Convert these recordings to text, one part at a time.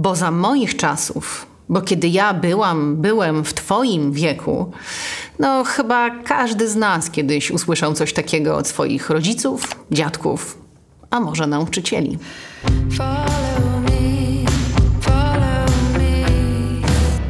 Bo za moich czasów, bo kiedy ja byłam, byłem w Twoim wieku, no chyba każdy z nas kiedyś usłyszał coś takiego od swoich rodziców, dziadków, a może nauczycieli.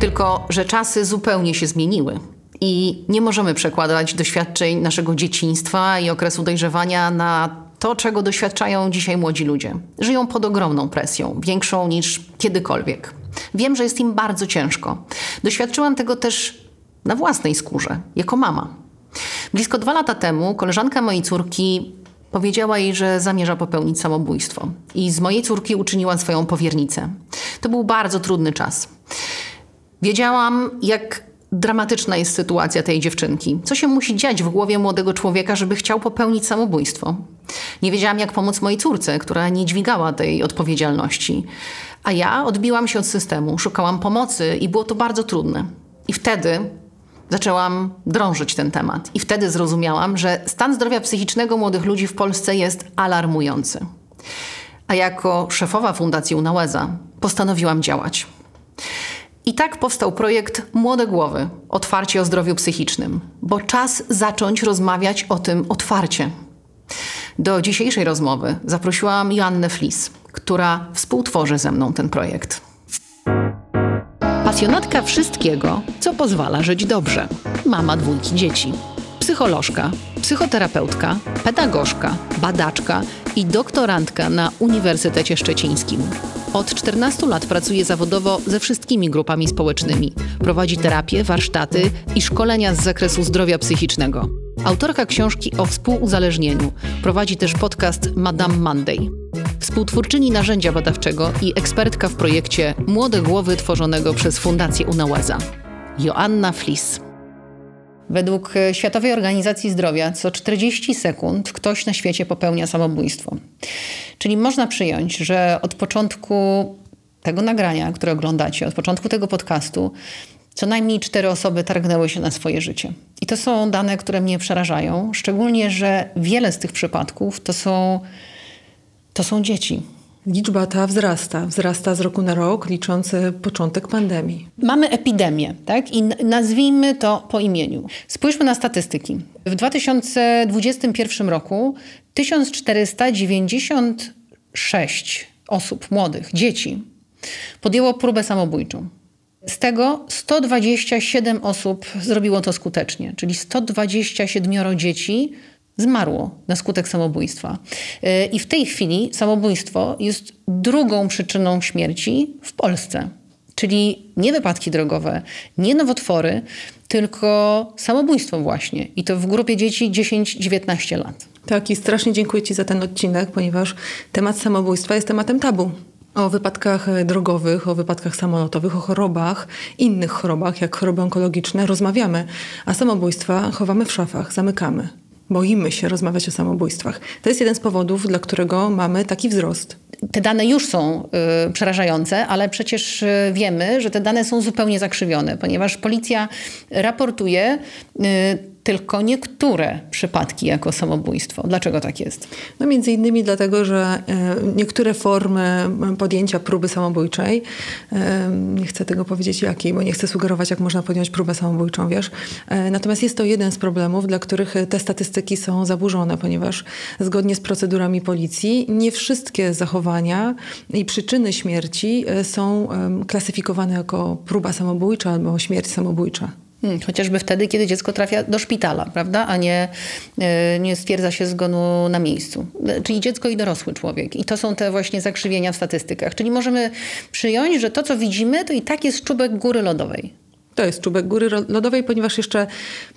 Tylko, że czasy zupełnie się zmieniły. I nie możemy przekładać doświadczeń naszego dzieciństwa i okresu dojrzewania na to, czego doświadczają dzisiaj młodzi ludzie. Żyją pod ogromną presją, większą niż kiedykolwiek. Wiem, że jest im bardzo ciężko. Doświadczyłam tego też na własnej skórze, jako mama. Blisko dwa lata temu koleżanka mojej córki powiedziała jej, że zamierza popełnić samobójstwo. I z mojej córki uczyniła swoją powiernicę. To był bardzo trudny czas. Wiedziałam, jak dramatyczna jest sytuacja tej dziewczynki. Co się musi dziać w głowie młodego człowieka, żeby chciał popełnić samobójstwo? Nie wiedziałam, jak pomóc mojej córce, która nie dźwigała tej odpowiedzialności. A ja odbiłam się od systemu, szukałam pomocy i było to bardzo trudne. I wtedy zaczęłam drążyć ten temat. I wtedy zrozumiałam, że stan zdrowia psychicznego młodych ludzi w Polsce jest alarmujący. A jako szefowa Fundacji Unałeza postanowiłam działać. I tak powstał projekt Młode Głowy Otwarcie o zdrowiu psychicznym, bo czas zacząć rozmawiać o tym otwarcie. Do dzisiejszej rozmowy zaprosiłam Joannę Flis, która współtworzy ze mną ten projekt. Pasjonatka wszystkiego, co pozwala żyć dobrze. Mama dwójki dzieci. Psycholożka, psychoterapeutka, pedagogzka, badaczka i doktorantka na Uniwersytecie Szczecińskim. Od 14 lat pracuje zawodowo ze wszystkimi grupami społecznymi. Prowadzi terapię, warsztaty i szkolenia z zakresu zdrowia psychicznego. Autorka książki o współuzależnieniu. Prowadzi też podcast Madame Monday. Współtwórczyni narzędzia badawczego i ekspertka w projekcie Młode Głowy tworzonego przez Fundację Unałeza. Joanna Flis. Według Światowej Organizacji Zdrowia co 40 sekund ktoś na świecie popełnia samobójstwo. Czyli można przyjąć, że od początku tego nagrania, które oglądacie, od początku tego podcastu, co najmniej cztery osoby targnęły się na swoje życie. I to są dane, które mnie przerażają, szczególnie, że wiele z tych przypadków to są, to są dzieci. Liczba ta wzrasta, wzrasta z roku na rok, licząc początek pandemii. Mamy epidemię, tak? I nazwijmy to po imieniu. Spójrzmy na statystyki. W 2021 roku 1496 osób młodych, dzieci, podjęło próbę samobójczą. Z tego 127 osób zrobiło to skutecznie, czyli 127 dzieci zmarło na skutek samobójstwa. Y, I w tej chwili samobójstwo jest drugą przyczyną śmierci w Polsce. Czyli nie wypadki drogowe, nie nowotwory, tylko samobójstwo właśnie. I to w grupie dzieci 10-19 lat. Tak, i strasznie dziękuję Ci za ten odcinek, ponieważ temat samobójstwa jest tematem tabu. O wypadkach drogowych, o wypadkach samolotowych, o chorobach, innych chorobach, jak choroby onkologiczne, rozmawiamy, a samobójstwa chowamy w szafach, zamykamy. Boimy się rozmawiać o samobójstwach. To jest jeden z powodów, dla którego mamy taki wzrost. Te dane już są y, przerażające, ale przecież y, wiemy, że te dane są zupełnie zakrzywione, ponieważ policja raportuje y, tylko niektóre przypadki jako samobójstwo. Dlaczego tak jest? No między innymi dlatego, że e, niektóre formy podjęcia próby samobójczej, e, nie chcę tego powiedzieć jakiej, bo nie chcę sugerować, jak można podjąć próbę samobójczą, wiesz. E, natomiast jest to jeden z problemów, dla których te statystyki są zaburzone, ponieważ zgodnie z procedurami policji nie wszystkie zachowania i przyczyny śmierci są klasyfikowane jako próba samobójcza albo śmierć samobójcza. Hmm, chociażby wtedy, kiedy dziecko trafia do szpitala, prawda? a nie, e, nie stwierdza się zgonu na miejscu. Czyli dziecko i dorosły człowiek. I to są te właśnie zakrzywienia w statystykach. Czyli możemy przyjąć, że to, co widzimy, to i tak jest czubek góry lodowej. To jest czubek góry lodowej, ponieważ jeszcze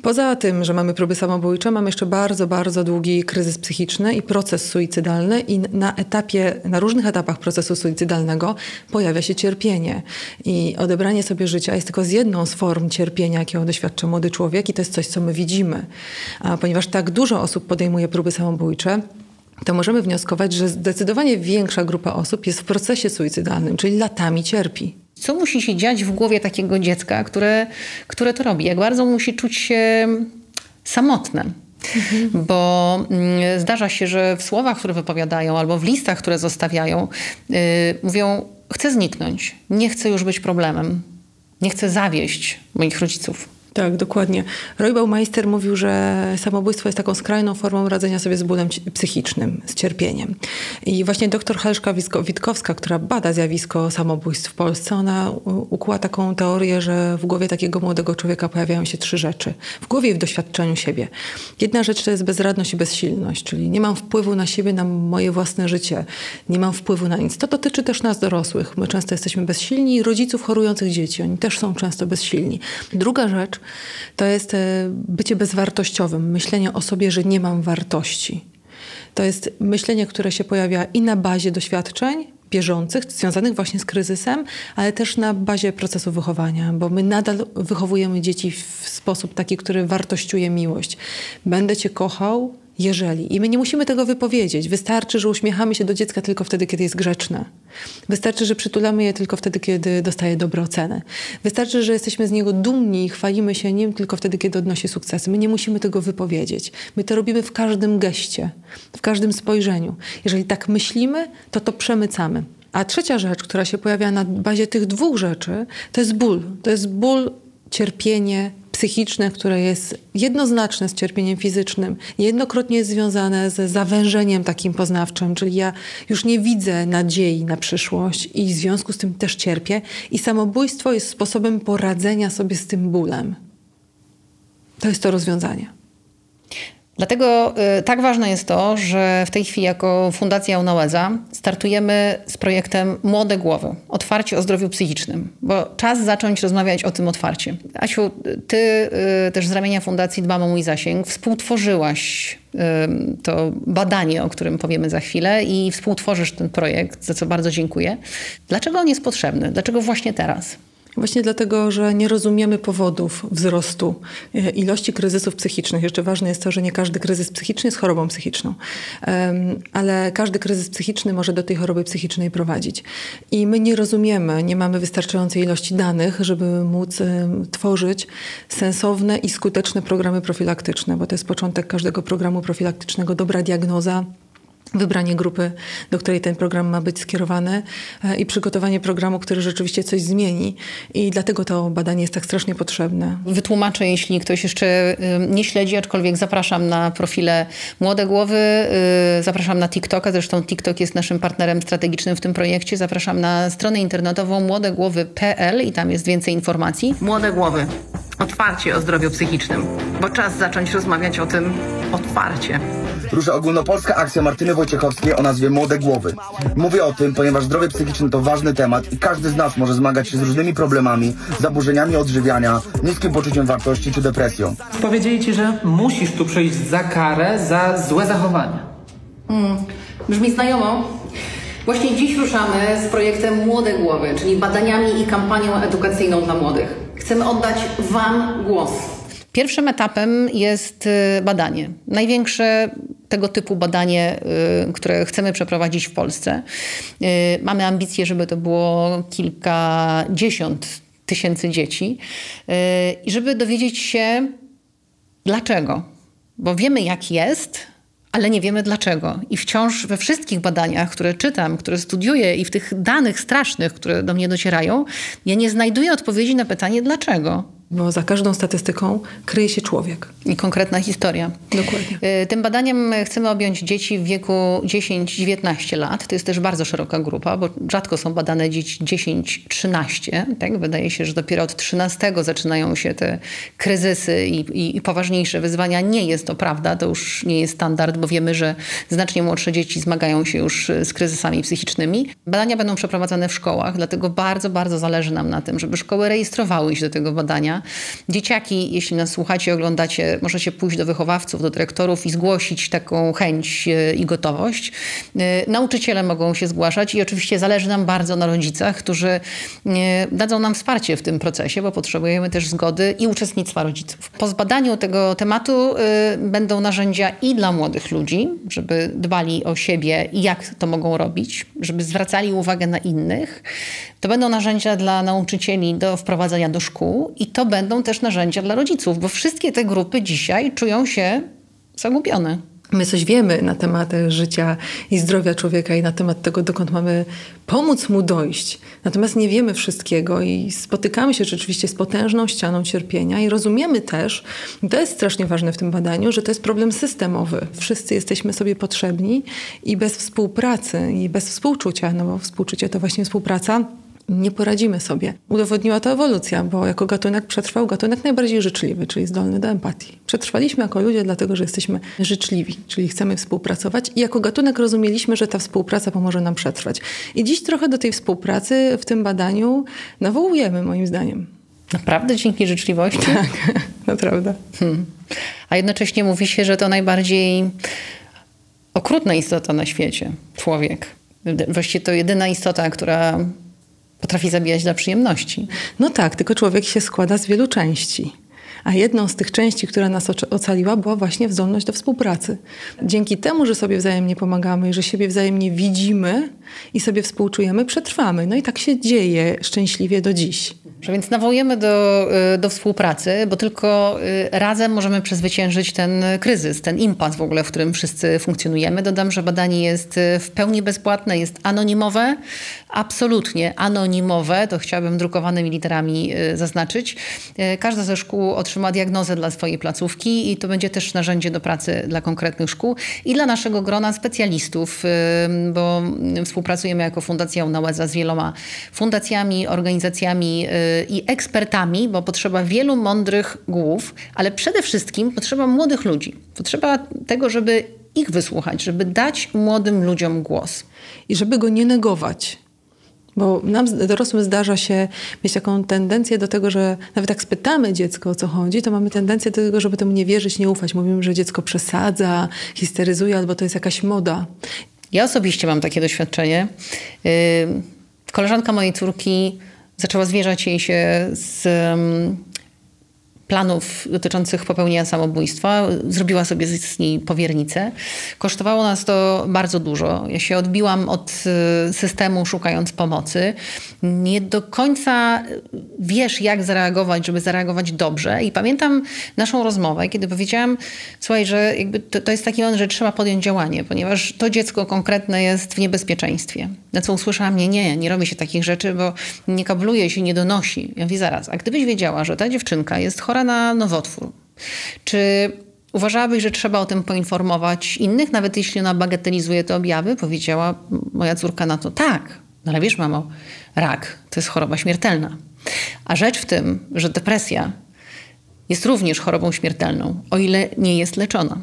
poza tym, że mamy próby samobójcze, mamy jeszcze bardzo, bardzo długi kryzys psychiczny i proces suicydalny i na etapie, na różnych etapach procesu suicydalnego pojawia się cierpienie. I odebranie sobie życia jest tylko z jedną z form cierpienia, jakiego doświadcza młody człowiek i to jest coś, co my widzimy. A ponieważ tak dużo osób podejmuje próby samobójcze, to możemy wnioskować, że zdecydowanie większa grupa osób jest w procesie suicydalnym, czyli latami cierpi co musi się dziać w głowie takiego dziecka, które, które to robi? Jak bardzo musi czuć się samotne Mhm. Bo mm, zdarza się, że w słowach, które wypowiadają, albo w listach, które zostawiają, yy, mówią: Chcę zniknąć, nie chcę już być problemem, nie chcę zawieść moich rodziców. Tak, dokładnie. Roy Baumeister mówił, że samobójstwo jest taką skrajną formą radzenia sobie z bólem psychicznym, z cierpieniem. I właśnie dr Helszka Witkowska, która bada zjawisko samobójstw w Polsce, ona ukuła taką teorię, że w głowie takiego młodego człowieka pojawiają się trzy rzeczy. W głowie i w doświadczeniu siebie. Jedna rzecz to jest bezradność i bezsilność, czyli nie mam wpływu na siebie, na moje własne życie. Nie mam wpływu na nic. To dotyczy też nas dorosłych. My często jesteśmy bezsilni i rodziców chorujących dzieci. Oni też są często bezsilni. Druga rzecz to jest e, bycie bezwartościowym, myślenie o sobie, że nie mam wartości. To jest myślenie, które się pojawia i na bazie doświadczeń bieżących, związanych właśnie z kryzysem, ale też na bazie procesu wychowania, bo my nadal wychowujemy dzieci w sposób taki, który wartościuje miłość. Będę cię kochał, jeżeli. I my nie musimy tego wypowiedzieć. Wystarczy, że uśmiechamy się do dziecka tylko wtedy, kiedy jest grzeczne. Wystarczy, że przytulamy je tylko wtedy, kiedy dostaje dobre oceny. Wystarczy, że jesteśmy z niego dumni i chwalimy się nim tylko wtedy, kiedy odnosi sukcesy. My nie musimy tego wypowiedzieć. My to robimy w każdym geście, w każdym spojrzeniu. Jeżeli tak myślimy, to to przemycamy. A trzecia rzecz, która się pojawia na bazie tych dwóch rzeczy, to jest ból. To jest ból, cierpienie, psychiczne, które jest jednoznaczne z cierpieniem fizycznym, jednokrotnie jest związane ze zawężeniem takim poznawczym, czyli ja już nie widzę nadziei na przyszłość i w związku z tym też cierpię. I samobójstwo jest sposobem poradzenia sobie z tym bólem. To jest to rozwiązanie. Dlatego y, tak ważne jest to, że w tej chwili jako Fundacja Unałeza startujemy z projektem Młode Głowy. Otwarcie o zdrowiu psychicznym, bo czas zacząć rozmawiać o tym otwarcie. Asiu, ty y, też z ramienia Fundacji Dbam o mój zasięg współtworzyłaś y, to badanie, o którym powiemy za chwilę i współtworzysz ten projekt, za co bardzo dziękuję. Dlaczego on jest potrzebny? Dlaczego właśnie teraz? Właśnie dlatego, że nie rozumiemy powodów wzrostu e, ilości kryzysów psychicznych. Jeszcze ważne jest to, że nie każdy kryzys psychiczny jest chorobą psychiczną, ale każdy kryzys psychiczny może do tej choroby psychicznej prowadzić. I my nie rozumiemy, nie mamy wystarczającej ilości danych, żeby móc tworzyć sensowne i skuteczne programy profilaktyczne, bo to jest początek każdego programu profilaktycznego, dobra diagnoza wybranie grupy, do której ten program ma być skierowany e, i przygotowanie programu, który rzeczywiście coś zmieni. I dlatego to badanie jest tak strasznie potrzebne. Wytłumaczę, jeśli ktoś jeszcze nie śledzi, aczkolwiek zapraszam na profile Młode Głowy, y, zapraszam na TikToka, zresztą TikTok jest naszym partnerem strategicznym w tym projekcie. Zapraszam na stronę internetową młodegłowy.pl i tam jest więcej informacji. Młode Głowy. Otwarcie o zdrowiu psychicznym, bo czas zacząć rozmawiać o tym otwarcie rusza ogólnopolska akcja Martyny Wojciechowskiej o nazwie Młode Głowy. Mówię o tym, ponieważ zdrowie psychiczne to ważny temat i każdy z nas może zmagać się z różnymi problemami, zaburzeniami odżywiania, niskim poczuciem wartości czy depresją. Powiedzieli ci, że musisz tu przyjść za karę za złe zachowania. Hmm, brzmi znajomo. Właśnie dziś ruszamy z projektem Młode Głowy, czyli badaniami i kampanią edukacyjną dla młodych. Chcemy oddać Wam głos. Pierwszym etapem jest y, badanie. Największe tego typu badanie, y, które chcemy przeprowadzić w Polsce. Y, mamy ambicje, żeby to było kilkadziesiąt tysięcy dzieci i żeby dowiedzieć się dlaczego. Bo wiemy jak jest, ale nie wiemy dlaczego. I wciąż we wszystkich badaniach, które czytam, które studiuję i w tych danych strasznych, które do mnie docierają, ja nie znajduję odpowiedzi na pytanie dlaczego bo za każdą statystyką kryje się człowiek. I konkretna historia. Dokładnie. Y, tym badaniem chcemy objąć dzieci w wieku 10-19 lat. To jest też bardzo szeroka grupa, bo rzadko są badane dzieci 10-13. Tak? Wydaje się, że dopiero od 13 zaczynają się te kryzysy i, i, i poważniejsze wyzwania. Nie jest to prawda, to już nie jest standard, bo wiemy, że znacznie młodsze dzieci zmagają się już z kryzysami psychicznymi. Badania będą przeprowadzane w szkołach, dlatego bardzo, bardzo zależy nam na tym, żeby szkoły rejestrowały się do tego badania Dzieciaki, jeśli nas słuchacie, oglądacie, możecie pójść do wychowawców, do dyrektorów i zgłosić taką chęć e, i gotowość. E, nauczyciele mogą się zgłaszać i oczywiście zależy nam bardzo na rodzicach, którzy e, dadzą nam wsparcie w tym procesie, bo potrzebujemy też zgody i uczestnictwa rodziców. Po zbadaniu tego tematu będą narzędzia i dla młodych ludzi, żeby dbali o siebie i jak to mogą robić, żeby zwracali uwagę na innych. To będą narzędzia dla nauczycieli do wprowadzania do szkół i to będą też narzędzia dla rodziców, bo wszystkie te grupy dzisiaj czują się zagubiony. My coś wiemy na temat życia i zdrowia człowieka i na temat tego, dokąd mamy pomóc mu dojść. Natomiast nie wiemy wszystkiego i spotykamy się rzeczywiście z potężną ścianą cierpienia i rozumiemy też, i to jest strasznie ważne w tym badaniu, że to jest problem systemowy. Wszyscy jesteśmy sobie potrzebni i bez współpracy i bez współczucia, no bo współczucie to właśnie współpraca, nie poradzimy sobie. Udowodniła to ewolucja, bo jako gatunek przetrwał gatunek najbardziej życzliwy, czyli zdolny do empatii. Przetrwaliśmy jako ludzie dlatego, że jesteśmy życzliwi, czyli chcemy współpracować i jako gatunek rozumieliśmy, że ta współpraca pomoże nam przetrwać. I dziś trochę do tej współpracy w tym badaniu nawołujemy, moim zdaniem. Naprawdę dzięki życzliwości? Tak, naprawdę. Hmm. A jednocześnie mówi się, że to najbardziej okrutna istota na świecie, człowiek. Właściwie to jedyna istota, która potrafi zabijać dla przyjemności. No tak, tylko człowiek się składa z wielu części. A jedną z tych części, która nas ocaliła, była właśnie zdolność do współpracy. Dzięki temu, że sobie wzajemnie pomagamy że siebie wzajemnie widzimy i sobie współczujemy, przetrwamy. No i tak się dzieje szczęśliwie do dziś. Że więc nawołujemy do, y, do współpracy, bo tylko y, razem możemy przezwyciężyć ten kryzys, ten impas w ogóle, w którym wszyscy funkcjonujemy. Dodam, że badanie jest y, w pełni bezpłatne, jest anonimowe, absolutnie anonimowe, to chciałabym drukowanymi literami zaznaczyć. Każda ze szkół otrzyma diagnozę dla swojej placówki i to będzie też narzędzie do pracy dla konkretnych szkół i dla naszego grona specjalistów, bo współpracujemy jako Fundacja Unałeza z wieloma fundacjami, organizacjami i ekspertami, bo potrzeba wielu mądrych głów, ale przede wszystkim potrzeba młodych ludzi. Potrzeba tego, żeby ich wysłuchać, żeby dać młodym ludziom głos. I żeby go nie negować. Bo nam dorosłym zdarza się mieć taką tendencję do tego, że nawet jak spytamy dziecko o co chodzi, to mamy tendencję do tego, żeby temu nie wierzyć, nie ufać. Mówimy, że dziecko przesadza, histeryzuje albo to jest jakaś moda. Ja osobiście mam takie doświadczenie. Koleżanka mojej córki zaczęła zwierzać jej się z planów dotyczących popełnienia samobójstwa. Zrobiła sobie z niej powiernicę. Kosztowało nas to bardzo dużo. Ja się odbiłam od y, systemu szukając pomocy. Nie do końca wiesz, jak zareagować, żeby zareagować dobrze. I pamiętam naszą rozmowę, kiedy powiedziałam, słuchaj, że to, to jest taki moment, że trzeba podjąć działanie, ponieważ to dziecko konkretne jest w niebezpieczeństwie. Na co usłyszała mnie, nie, nie robi się takich rzeczy, bo nie kabluje się, nie donosi. Ja mówię, zaraz, a gdybyś wiedziała, że ta dziewczynka jest chora na nowotwór. Czy uważałabyś, że trzeba o tym poinformować innych, nawet jeśli ona bagatelizuje te objawy? Powiedziała moja córka na to tak. No ale wiesz, mamo, rak to jest choroba śmiertelna. A rzecz w tym, że depresja jest również chorobą śmiertelną, o ile nie jest leczona.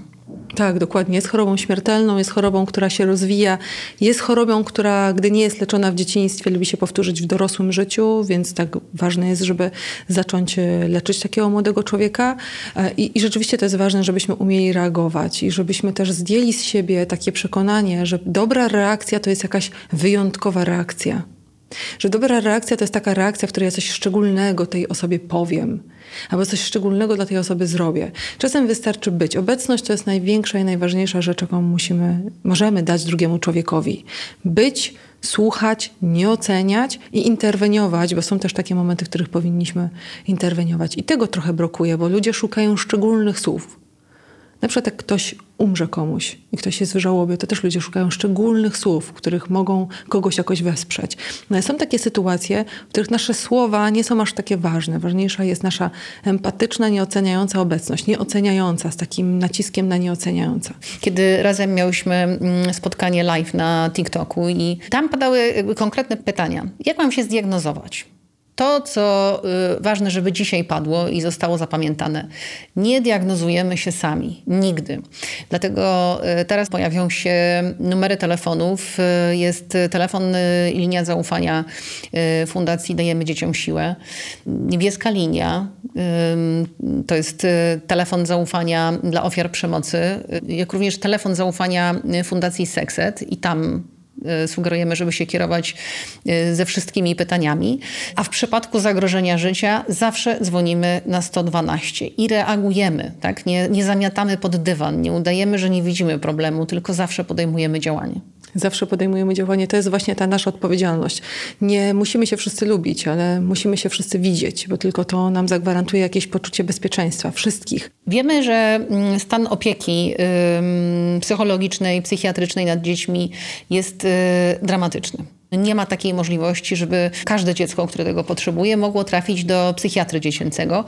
Tak, dokładnie. Jest chorobą śmiertelną, jest chorobą, która się rozwija, jest chorobą, która, gdy nie jest leczona w dzieciństwie, lubi się powtórzyć w dorosłym życiu, więc tak ważne jest, żeby zacząć e, leczyć takiego młodego człowieka. E, I, I rzeczywiście to jest ważne, żebyśmy umieli reagować i żebyśmy też zdjęli z siebie takie przekonanie, że dobra reakcja to jest jakaś wyjątkowa reakcja. Że dobra reakcja to jest taka reakcja, w której ja coś szczególnego tej osobie powiem, albo coś szczególnego dla tej osoby zrobię. Czasem wystarczy być. Obecność to jest największa i najważniejsza rzecz, jaką musimy, możemy dać drugiemu człowiekowi. Być, słuchać, nie oceniać i interweniować, bo są też takie momenty, w których powinniśmy interweniować. I tego trochę brakuje, bo ludzie szukają szczególnych słów. Na przykład jak ktoś umrze komuś i ktoś jest w żałobie, to też ludzie szukają szczególnych słów, których mogą kogoś jakoś wesprzeć. No są takie sytuacje, w których nasze słowa nie są aż takie ważne. Ważniejsza jest nasza empatyczna, nieoceniająca obecność. Nieoceniająca, z takim naciskiem na nieoceniająca. Kiedy razem miałyśmy mm, spotkanie live na TikToku i tam padały konkretne pytania. Jak mam się zdiagnozować? To, co y, ważne, żeby dzisiaj padło i zostało zapamiętane, nie diagnozujemy się sami, nigdy. Dlatego y, teraz pojawią się numery telefonów. Y, jest telefon i linia zaufania Fundacji Dajemy Dzieciom Siłę. Niebieska linia to jest telefon zaufania dla ofiar przemocy, jak również telefon zaufania Fundacji Sekset i tam sugerujemy, żeby się kierować e, ze wszystkimi pytaniami. A w przypadku zagrożenia życia zawsze dzwonimy na 112 i reagujemy. Tak? Nie, nie zamiatamy pod dywan, nie udajemy, że nie widzimy problemu, tylko zawsze podejmujemy działanie. Zawsze podejmujemy działanie. To jest właśnie ta nasza odpowiedzialność. Nie musimy się wszyscy lubić, ale musimy się wszyscy widzieć, bo tylko to nam zagwarantuje jakieś poczucie bezpieczeństwa wszystkich. Wiemy, że mm, stan opieki psychologicznej, psychiatrycznej nad dziećmi jest y, dramatyczny. Nie ma takiej możliwości, żeby każde dziecko, które tego potrzebuje, mogło trafić do psychiatry dziecięcego.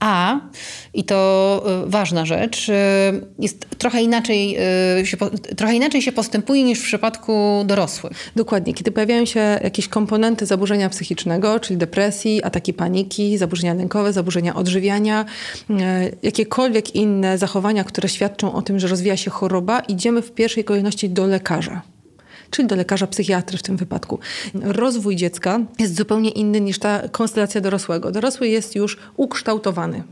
A, i to y, ważna rzecz, y, jest trochę inaczej, y, się, trochę inaczej się postępuje niż w przypadku dorosłych. Dokładnie. Kiedy pojawiają się jakieś komponenty zaburzenia psychicznego, czyli depresji, ataki paniki, zaburzenia lękowe, zaburzenia odżywiania, jakiekolwiek inne zachowania, które świadczą o tym, że rozwija się choroba, idziemy w pierwszej kolejności do lekarza czyli do lekarza psychiatry w tym wypadku. Rozwój dziecka jest zupełnie inny niż ta konstelacja dorosłego. Dorosły jest już ukształtowany.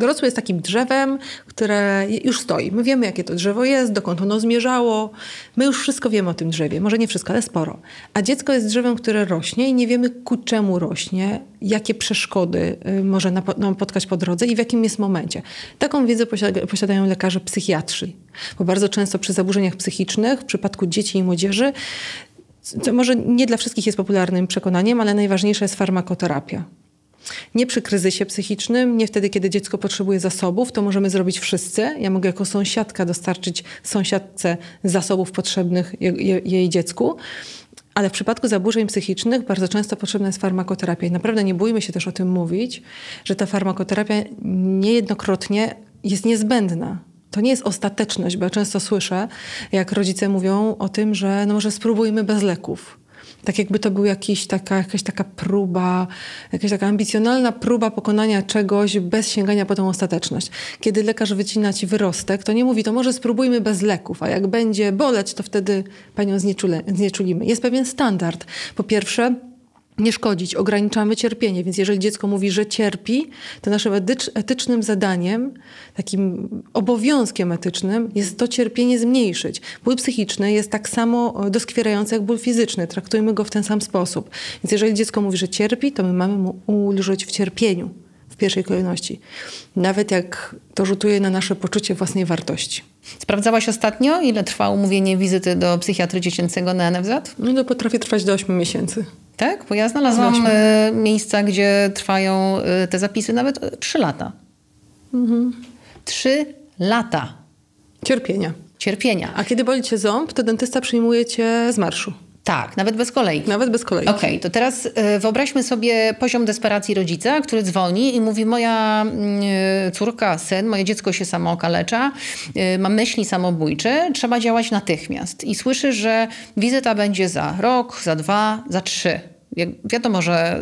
Dorosły jest takim drzewem, które już stoi. My wiemy, jakie to drzewo jest, dokąd ono zmierzało. My już wszystko wiemy o tym drzewie. Może nie wszystko, ale sporo. A dziecko jest drzewem, które rośnie i nie wiemy, ku czemu rośnie, jakie przeszkody y, może nam spotkać po drodze i w jakim jest momencie. Taką wiedzę posiadają lekarze psychiatrzy. Bo bardzo często przy zaburzeniach psychicznych, w przypadku dzieci i młodzieży, co może nie dla wszystkich jest popularnym przekonaniem, ale najważniejsza jest farmakoterapia. Nie przy kryzysie psychicznym, nie wtedy, kiedy dziecko potrzebuje zasobów, to możemy zrobić wszyscy. Ja mogę jako sąsiadka dostarczyć sąsiadce zasobów potrzebnych jej dziecku. Ale w przypadku zaburzeń psychicznych bardzo często potrzebna jest farmakoterapia. I naprawdę nie bójmy się też o tym mówić, że ta farmakoterapia niejednokrotnie jest niezbędna. To nie jest ostateczność, bo ja często słyszę, jak rodzice mówią o tym, że no może spróbujmy bez leków. Tak jakby to była jakiś taka, jakaś taka próba, jakaś taka ambicjonalna próba pokonania czegoś bez sięgania po tą ostateczność. Kiedy lekarz wycina ci wyrostek, to nie mówi, to może spróbujmy bez leków, a jak będzie boleć, to wtedy panią znieczulimy. Jest pewien standard. Po pierwsze, nie szkodzić, ograniczamy cierpienie. Więc jeżeli dziecko mówi, że cierpi, to naszym etycznym zadaniem, takim obowiązkiem etycznym jest to cierpienie zmniejszyć. Ból psychiczny jest tak samo e, doskwierający jak ból fizyczny. Traktujmy go w ten sam sposób. Więc jeżeli dziecko mówi, że cierpi, to my mamy mu ulżyć w cierpieniu w pierwszej kolejności. Nawet jak to rzutuje na nasze poczucie własnej wartości. Sprawdzałaś ostatnio, ile trwa umówienie wizyty do psychiatry dziecięcego na NFZ? No to potrafi trwać do 8 miesięcy. Tak? Bo ja znalazłam e, miejsca, gdzie trwają e, te zapisy nawet 3 lata. Mhm. 3 lata. Cierpienia. Cierpienia. A kiedy boli cię ząb, to dentysta przyjmuje cię z marszu. Tak, nawet bez kolei. Nawet bez kolei. Okej, okay, to teraz y, wyobraźmy sobie poziom desperacji rodzica, który dzwoni i mówi: Moja y, córka, syn, moje dziecko się samo okalecza, y, ma myśli samobójcze, trzeba działać natychmiast. I słyszy, że wizyta będzie za rok, za dwa, za trzy wiadomo, że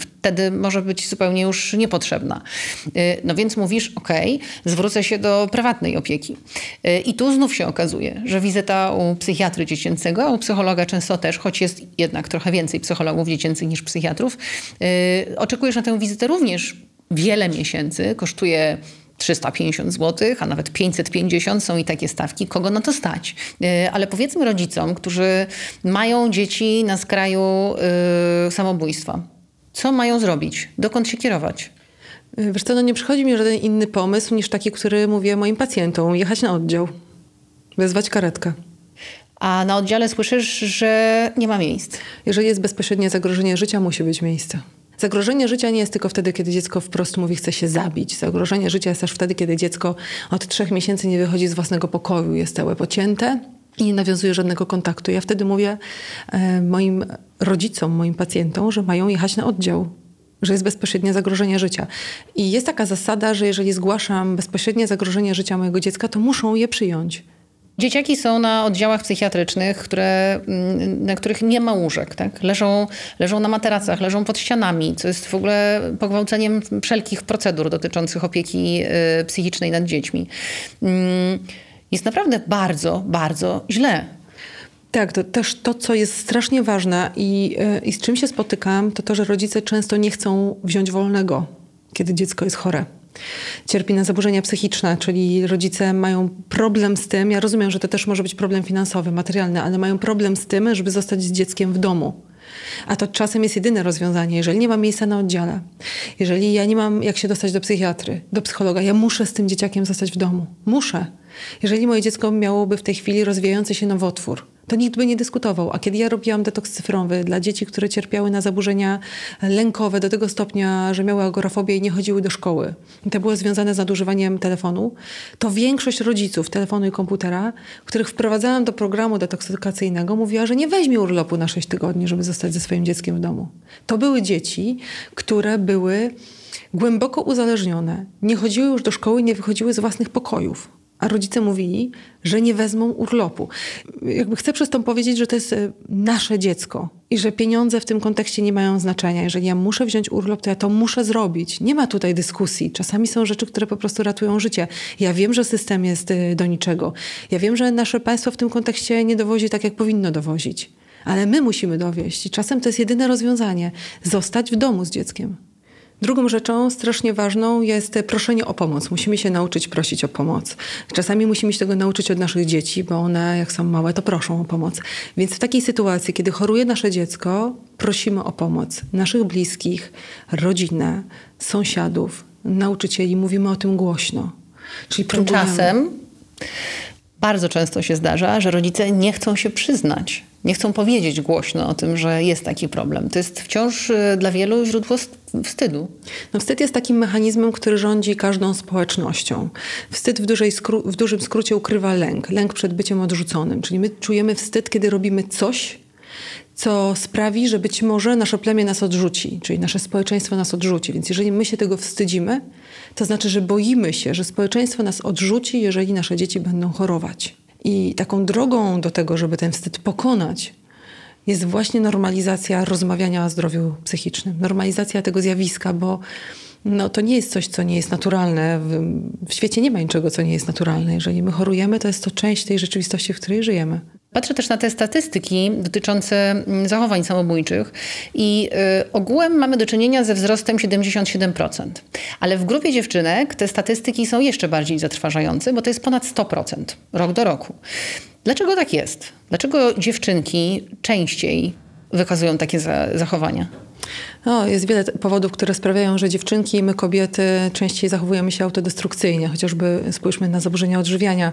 wtedy może być zupełnie już niepotrzebna. Y, no więc mówisz, ok, zwrócę się do prywatnej opieki. Y, I tu znów się okazuje, że wizyta u psychiatry dziecięcego, a u psychologa często też, choć jest jednak trochę więcej psychologów dziecięcych niż psychiatrów, y, oczekujesz na tę wizytę również wiele miesięcy, kosztuje 350 zł, a nawet 550 są i takie stawki, kogo na to stać. Y, ale powiedzmy rodzicom, którzy mają dzieci na skraju yy, samobójstwa, co mają zrobić? Dokąd się kierować? Y, wiesz co, no nie przychodzi mi żaden inny pomysł niż taki, który mówię moim pacjentom. Jechać na oddział, wezwać karetkę. A na oddziale słyszysz, że nie ma miejsc. Jeżeli jest bezpośrednie zagrożenie życia, musi być miejsce. Zagrożenie życia nie jest tylko wtedy, kiedy dziecko wprost mówi, chce się zabić. Zagrożenie życia jest też wtedy, kiedy dziecko od trzech miesięcy nie wychodzi z własnego pokoju, jest całe pocięte i nie nawiązuje żadnego kontaktu. Ja wtedy mówię e, moim rodzicom, moim pacjentom, że mają jechać na oddział, że jest bezpośrednie zagrożenie życia. I jest taka zasada, że jeżeli zgłaszam bezpośrednie zagrożenie życia mojego dziecka, to muszą je przyjąć. Dzieciaki są na oddziałach psychiatrycznych, które, mm, na których nie ma łóżek. Tak? Leżą, leżą na materacach, leżą pod ścianami, co jest w ogóle pogwałceniem wszelkich procedur dotyczących opieki y, psychicznej nad dziećmi. Mm, jest naprawdę bardzo, bardzo źle. Tak, to też to, co jest strasznie ważne i, y, i z czym się spotykam, to to, że rodzice często nie chcą wziąć wolnego, kiedy dziecko jest chore cierpi na zaburzenia psychiczne, czyli rodzice mają problem z tym, ja rozumiem, że to też może być problem finansowy, materialny, ale mają problem z tym, żeby zostać z dzieckiem w domu. A to czasem jest jedyne rozwiązanie. Jeżeli nie mam miejsca na oddziale, jeżeli ja nie mam jak się dostać do psychiatry, do psychologa, ja muszę z tym dzieciakiem zostać w domu. Muszę. Jeżeli moje dziecko miałoby w tej chwili rozwijający się nowotwór, to nikt by nie dyskutował. A kiedy ja robiłam detoks cyfrowy dla dzieci, które cierpiały na zaburzenia lękowe do tego stopnia, że miały agorafobię i nie chodziły do szkoły, i to było związane z nadużywaniem telefonu, to większość rodziców telefonu i komputera, których wprowadzałam do programu detoksykacyjnego, mówiła, że nie weźmie urlopu na 6 tygodni, żeby zostać ze swoim dzieckiem w domu. To były dzieci, które były głęboko uzależnione, nie chodziły już do szkoły, nie wychodziły z własnych pokojów a rodzice mówili, że nie wezmą urlopu. Jakby chcę przez to powiedzieć, że to jest e, nasze dziecko i że pieniądze w tym kontekście nie mają znaczenia. Jeżeli ja muszę wziąć urlop, to ja to muszę zrobić. Nie ma tutaj dyskusji. Czasami są rzeczy, które po prostu ratują życie. Ja wiem, że system jest e, do niczego. Ja wiem, że nasze państwo w tym kontekście nie dowozi tak, jak powinno dowozić. Ale my musimy dowieść. I czasem to jest jedyne rozwiązanie. Zostać w domu z dzieckiem. Drugą rzeczą strasznie ważną jest proszenie o pomoc. Musimy się nauczyć prosić o pomoc. Czasami musimy się tego nauczyć od naszych dzieci, bo one, jak są małe, to proszą o pomoc. Więc w takiej sytuacji, kiedy choruje nasze dziecko, prosimy o pomoc naszych bliskich, rodzinę, sąsiadów, nauczycieli. Mówimy o tym głośno. Czyli Tymczasem bardzo często się zdarza, że rodzice nie chcą się przyznać, nie chcą powiedzieć głośno o tym, że jest taki problem. To jest wciąż y, dla wielu źródło wstydu. No wstyd jest takim mechanizmem, który rządzi każdą społecznością. Wstyd w, dużej w dużym skrócie ukrywa lęk. Lęk przed byciem odrzuconym. Czyli my czujemy wstyd, kiedy robimy coś, co sprawi, że być może nasze plemię nas odrzuci, czyli nasze społeczeństwo nas odrzuci. Więc jeżeli my się tego wstydzimy, to znaczy, że boimy się, że społeczeństwo nas odrzuci, jeżeli nasze dzieci będą chorować. I taką drogą do tego, żeby ten wstyd pokonać, jest właśnie normalizacja rozmawiania o zdrowiu psychicznym, normalizacja tego zjawiska, bo no, to nie jest coś, co nie jest naturalne. W, w świecie nie ma niczego, co nie jest naturalne. Jeżeli my chorujemy, to jest to część tej rzeczywistości, w której żyjemy. Patrzę też na te statystyki dotyczące mm, zachowań samobójczych i y, ogółem mamy do czynienia ze wzrostem 77%. Ale w grupie dziewczynek te statystyki są jeszcze bardziej zatrważające, bo to jest ponad 100% rok do roku. Dlaczego tak jest? Dlaczego dziewczynki częściej wykazują takie zachowania? No, jest wiele powodów, które sprawiają, że dziewczynki i my kobiety częściej zachowujemy się autodestrukcyjnie. Chociażby spójrzmy na zaburzenia odżywiania.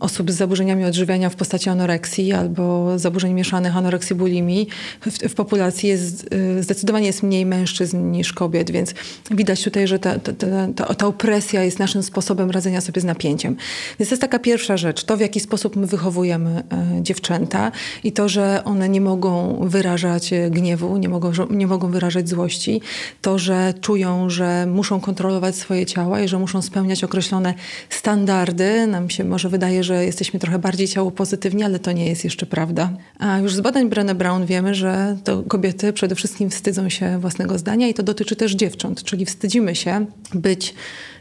Osób z zaburzeniami odżywiania w postaci anoreksji albo zaburzeń mieszanych anoreksji bulimii w, w populacji jest, y, zdecydowanie jest mniej mężczyzn niż kobiet, więc widać tutaj, że ta, ta, ta, ta opresja jest naszym sposobem radzenia sobie z napięciem. Więc to jest taka pierwsza rzecz, to w jaki sposób my wychowujemy e, dziewczęta i to, że one nie mogą wyrażać gniewu, nie mogą, nie nie mogą wyrażać złości, to, że czują, że muszą kontrolować swoje ciała i że muszą spełniać określone standardy. Nam się może wydaje, że jesteśmy trochę bardziej ciało pozytywni, ale to nie jest jeszcze prawda. A już z badań Brené Brown wiemy, że to kobiety przede wszystkim wstydzą się własnego zdania i to dotyczy też dziewcząt, czyli wstydzimy się być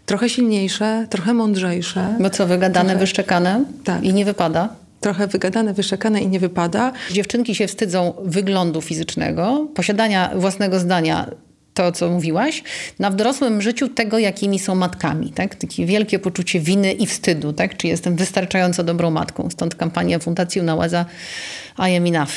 trochę silniejsze, trochę mądrzejsze. Bo co, wygadane, trochę... wyszczekane tak. i nie wypada? Trochę wygadane, wyszekane i nie wypada. Dziewczynki się wstydzą wyglądu fizycznego, posiadania własnego zdania to, co mówiłaś, na w dorosłym życiu tego, jakimi są matkami. Tak? Takie wielkie poczucie winy i wstydu. Tak? Czy jestem wystarczająco dobrą matką? Stąd kampania Fundacji Unałaza i am enough.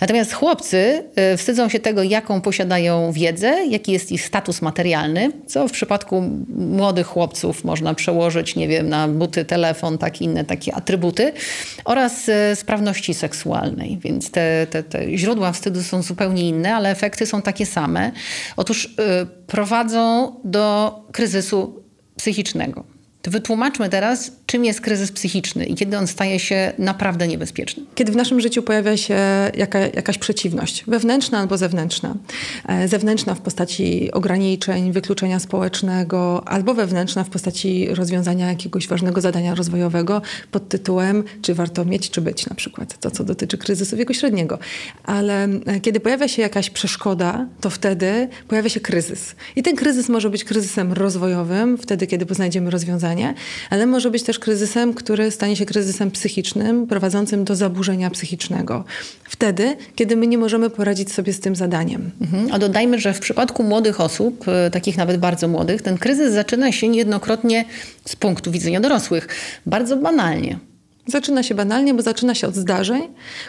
Natomiast chłopcy y, wstydzą się tego, jaką posiadają wiedzę, jaki jest ich status materialny, co w przypadku młodych chłopców można przełożyć, nie wiem, na buty, telefon, tak inne takie atrybuty oraz y, sprawności seksualnej. Więc te, te, te źródła wstydu są zupełnie inne, ale efekty są takie same. Otóż y, prowadzą do kryzysu psychicznego. Wytłumaczmy teraz, czym jest kryzys psychiczny i kiedy on staje się naprawdę niebezpieczny. Kiedy w naszym życiu pojawia się jaka, jakaś przeciwność, wewnętrzna albo zewnętrzna. E, zewnętrzna w postaci ograniczeń, wykluczenia społecznego, albo wewnętrzna w postaci rozwiązania jakiegoś ważnego zadania rozwojowego pod tytułem czy warto mieć, czy być na przykład. To, co dotyczy kryzysu wieku średniego. Ale e, kiedy pojawia się jakaś przeszkoda, to wtedy pojawia się kryzys. I ten kryzys może być kryzysem rozwojowym, wtedy, kiedy znajdziemy rozwiązanie ale może być też kryzysem, który stanie się kryzysem psychicznym, prowadzącym do zaburzenia psychicznego. Wtedy, kiedy my nie możemy poradzić sobie z tym zadaniem. Mhm. A dodajmy, że w przypadku młodych osób, e, takich nawet bardzo młodych, ten kryzys zaczyna się niejednokrotnie z punktu widzenia dorosłych. Bardzo banalnie. Zaczyna się banalnie, bo zaczyna się od zdarzeń,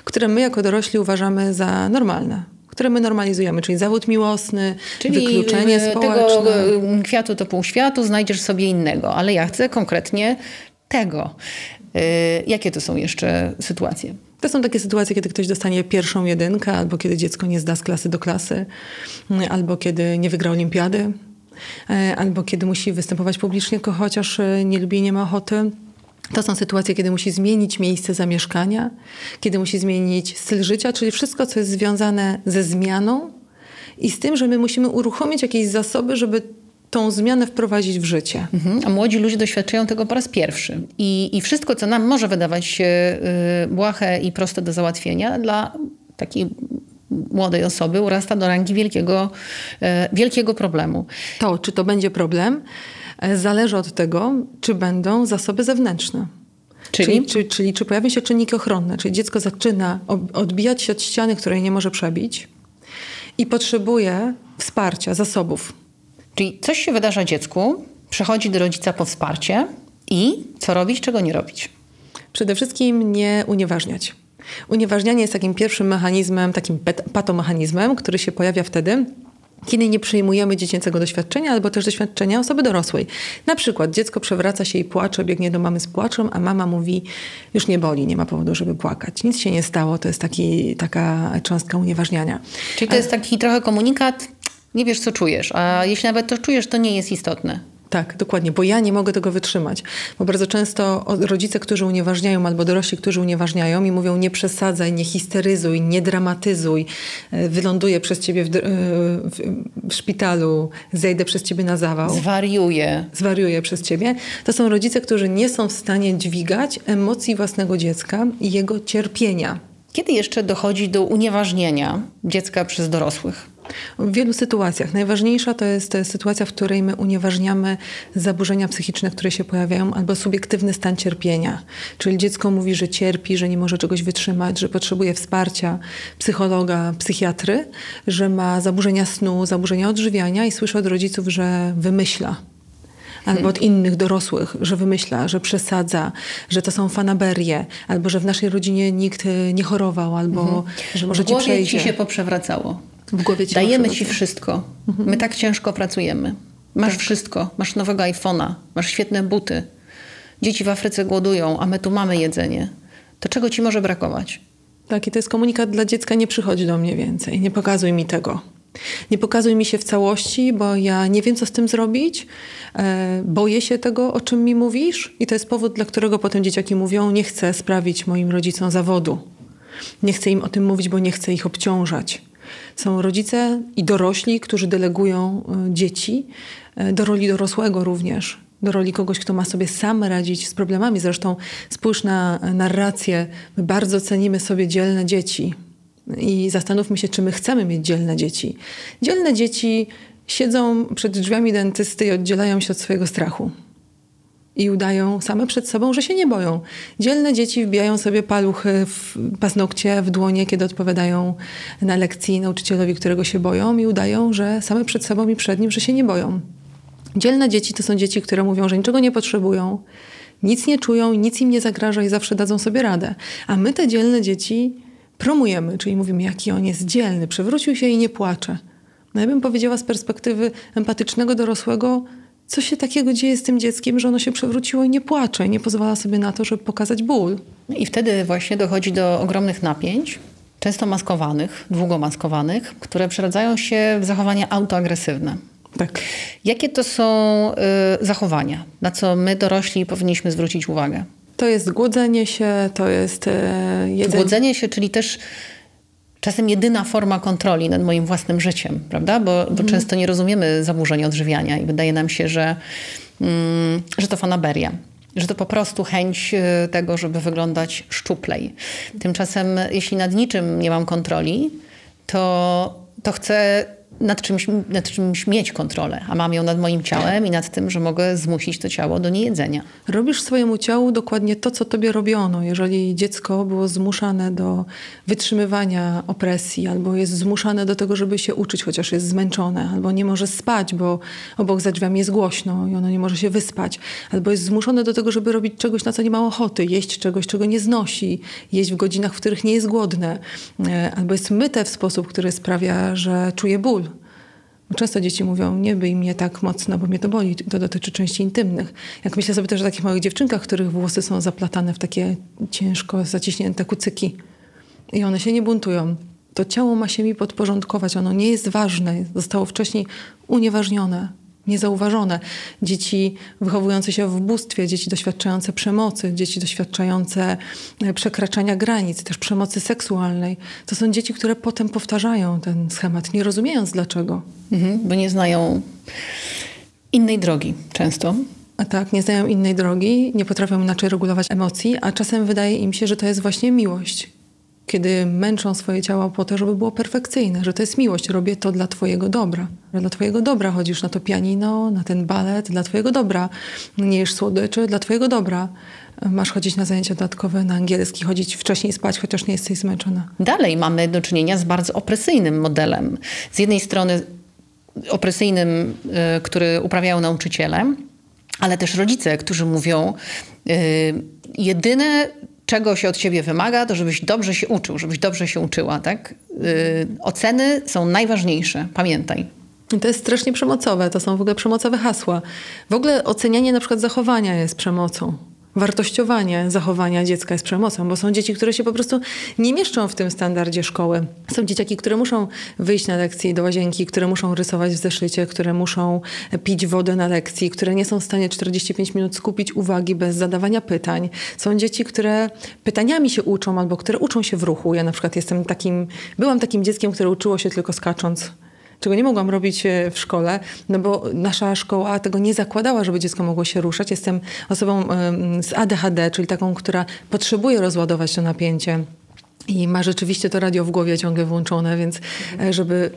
które my jako dorośli uważamy za normalne które my normalizujemy, czyli zawód miłosny, czyli wykluczenie y, społeczne. tego kwiatu to pół światu, znajdziesz sobie innego, ale ja chcę konkretnie tego. Y, jakie to są jeszcze sytuacje? To są takie sytuacje, kiedy ktoś dostanie pierwszą jedynkę, albo kiedy dziecko nie zda z klasy do klasy, mm, albo kiedy nie wygra olimpiady, e, albo kiedy musi występować publicznie, chociaż nie lubi nie ma ochoty. To są sytuacje, kiedy musi zmienić miejsce zamieszkania, kiedy musi zmienić styl życia, czyli wszystko, co jest związane ze zmianą i z tym, że my musimy uruchomić jakieś zasoby, żeby tą zmianę wprowadzić w życie. Mhm. A młodzi ludzie doświadczają tego po raz pierwszy. I, I wszystko, co nam może wydawać się y, błahe i proste do załatwienia, dla takiej młodej osoby urasta do rangi wielkiego, y, wielkiego problemu. To, czy to będzie problem, e, zależy od tego, czy będą zasoby zewnętrzne. Czyli? Czyli, czy, czyli czy pojawią się czynniki ochronne, czyli dziecko zaczyna odbijać się od ściany, której nie może przebić i potrzebuje wsparcia, zasobów. Czyli coś się wydarza dziecku, przychodzi do rodzica po wsparcie i co robić, czego nie robić. Przede wszystkim nie unieważniać. Unieważnianie jest takim pierwszym mechanizmem, takim patomechanizmem, który się pojawia wtedy, kiedy nie przyjmujemy dziecięcego doświadczenia albo też doświadczenia osoby dorosłej. Na przykład dziecko przewraca się i płacze, biegnie do mamy z płaczem, a mama mówi, już nie boli, nie ma powodu, żeby płakać. Nic się nie stało, to jest taki, taka cząstka unieważniania. Czyli to jest taki trochę komunikat, nie wiesz co czujesz, a jeśli nawet to czujesz, to nie jest istotne. Tak, dokładnie, bo ja nie mogę tego wytrzymać. Bo bardzo często rodzice, którzy unieważniają, albo dorośli, którzy unieważniają i mówią nie przesadzaj, nie histeryzuj, nie dramatyzuj, e, wyląduję przez ciebie w, e, w, w szpitalu, zejdę przez ciebie na zawał, Zwariuje. zwariuję przez ciebie. To są rodzice, którzy nie są w stanie dźwigać emocji własnego dziecka i jego cierpienia. Kiedy jeszcze dochodzi do unieważnienia dziecka przez dorosłych? W wielu sytuacjach. Najważniejsza to jest sytuacja, w której my unieważniamy zaburzenia psychiczne, które się pojawiają, albo subiektywny stan cierpienia. Czyli dziecko mówi, że cierpi, że nie może czegoś wytrzymać, że potrzebuje wsparcia psychologa, psychiatry, że ma zaburzenia snu, zaburzenia odżywiania i słyszy od rodziców, że wymyśla. Albo od innych dorosłych, że wymyśla, że przesadza, że to są fanaberie, albo że w naszej rodzinie nikt e, nie chorował, albo że może w ci przejdzie. ci się poprzewracało. W głowie ci Dajemy ci wszystko. My tak ciężko pracujemy. Masz wszystko. Masz nowego iPhone'a, masz świetne buty. Dzieci w Afryce głodują, a my tu mamy jedzenie. To czego ci może brakować? Tak, i to jest komunikat dla dziecka, nie przychodź do mnie więcej, nie pokazuj mi tego. Nie pokazuj mi się w całości, bo ja nie wiem, co z tym zrobić. E, boję się tego, o czym mi mówisz, i to jest powód, dla którego potem dzieciaki mówią: Nie chcę sprawić moim rodzicom zawodu. Nie chcę im o tym mówić, bo nie chcę ich obciążać. Są rodzice i dorośli, którzy delegują e, dzieci e, do roli dorosłego również, do roli kogoś, kto ma sobie sam radzić z problemami. Zresztą spójrz na e, narrację. My bardzo cenimy sobie dzielne dzieci. I zastanówmy się, czy my chcemy mieć dzielne dzieci. Dzielne dzieci siedzą przed drzwiami dentysty i oddzielają się od swojego strachu. I udają same przed sobą, że się nie boją. Dzielne dzieci wbijają sobie paluchy w paznokcie, w dłonie, kiedy odpowiadają na lekcji nauczycielowi, którego się boją, i udają, że same przed sobą i przed nim, że się nie boją. Dzielne dzieci to są dzieci, które mówią, że niczego nie potrzebują, nic nie czują, nic im nie zagraża i zawsze dadzą sobie radę. A my te dzielne dzieci promujemy, czyli mówimy, jaki on jest dzielny, przewrócił się i nie płacze. No ja bym powiedziała z perspektywy empatycznego dorosłego, co się takiego dzieje z tym dzieckiem, że ono się przewróciło i nie płacze, nie pozwala sobie na to, żeby pokazać ból. I wtedy właśnie dochodzi do ogromnych napięć, często maskowanych, długo maskowanych, które przeradzają się w zachowania autoagresywne. Tak. Jakie to są y, zachowania, na co my dorośli powinniśmy zwrócić uwagę? To jest głodzenie się, to jest e, jedzenie. Głodzenie się, czyli też czasem jedyna forma kontroli nad moim własnym życiem, prawda? Bo, bo często nie rozumiemy zaburzeń odżywiania i wydaje nam się, że, mm, że to fanaberia. Że to po prostu chęć y, tego, żeby wyglądać szczuplej. Tymczasem, jeśli nad niczym nie mam kontroli, to, to chcę nad czymś, nad czymś mieć kontrolę, a mam ją nad moim ciałem i nad tym, że mogę zmusić to ciało do niejedzenia. Robisz swojemu ciału dokładnie to, co tobie robiono. Jeżeli dziecko było zmuszane do wytrzymywania opresji, albo jest zmuszane do tego, żeby się uczyć, chociaż jest zmęczone, albo nie może spać, bo obok za drzwiami jest głośno i ono nie może się wyspać, albo jest zmuszone do tego, żeby robić czegoś, na co nie ma ochoty, jeść czegoś, czego nie znosi, jeść w godzinach, w których nie jest głodne, e, albo jest myte w sposób, który sprawia, że czuje ból. Często dzieci mówią, nie byj mnie tak mocno, bo mnie to boli. To dotyczy części intymnych. Jak myślę sobie też o takich małych dziewczynkach, których włosy są zaplatane w takie ciężko zaciśnięte kucyki. i one się nie buntują, to ciało ma się mi podporządkować. Ono nie jest ważne. Zostało wcześniej unieważnione, niezauważone. Dzieci wychowujące się w ubóstwie, dzieci doświadczające przemocy, dzieci doświadczające e, przekraczania granic, też przemocy seksualnej. To są dzieci, które potem powtarzają ten schemat, nie rozumiejąc dlaczego. Mhm, bo nie znają innej drogi często. A tak, nie znają innej drogi, nie potrafią inaczej regulować emocji, a czasem wydaje im się, że to jest właśnie miłość. Kiedy męczą swoje ciało po to, żeby było perfekcyjne, że to jest miłość, robię to dla Twojego dobra. Że dla Twojego dobra chodzisz na to pianino, na ten balet, dla Twojego dobra. Nie jesz słodyczy, dla Twojego dobra. Masz chodzić na zajęcia dodatkowe, na angielski, chodzić wcześniej spać, chociaż nie jesteś zmęczona. Dalej mamy do czynienia z bardzo opresyjnym modelem. Z jednej strony opresyjnym, y, który uprawiają nauczyciele, ale też rodzice, którzy mówią, yy, jedyne czego się od ciebie wymaga, to żebyś dobrze się uczył, żebyś dobrze się uczyła, tak? Yy, oceny są najważniejsze, pamiętaj. To jest strasznie przemocowe, to są w ogóle przemocowe hasła. W ogóle ocenianie na przykład zachowania jest przemocą wartościowanie zachowania dziecka jest przemocą, bo są dzieci, które się po prostu nie mieszczą w tym standardzie szkoły. Są dzieciaki, które muszą wyjść na lekcji do łazienki, które muszą rysować w zeszycie, które muszą pić wodę na lekcji, które nie są w stanie 45 minut skupić uwagi bez zadawania pytań. Są dzieci, które pytaniami się uczą albo które uczą się w ruchu. Ja na przykład jestem takim, byłam takim dzieckiem, które uczyło się tylko skacząc czego nie mogłam robić e, w szkole, no bo nasza szkoła tego nie zakładała, żeby dziecko mogło się ruszać. Jestem osobą z ADHD, czyli taką, która potrzebuje rozładować to napięcie. I ma rzeczywiście to radio w głowie ciągle włączone, więc e, żeby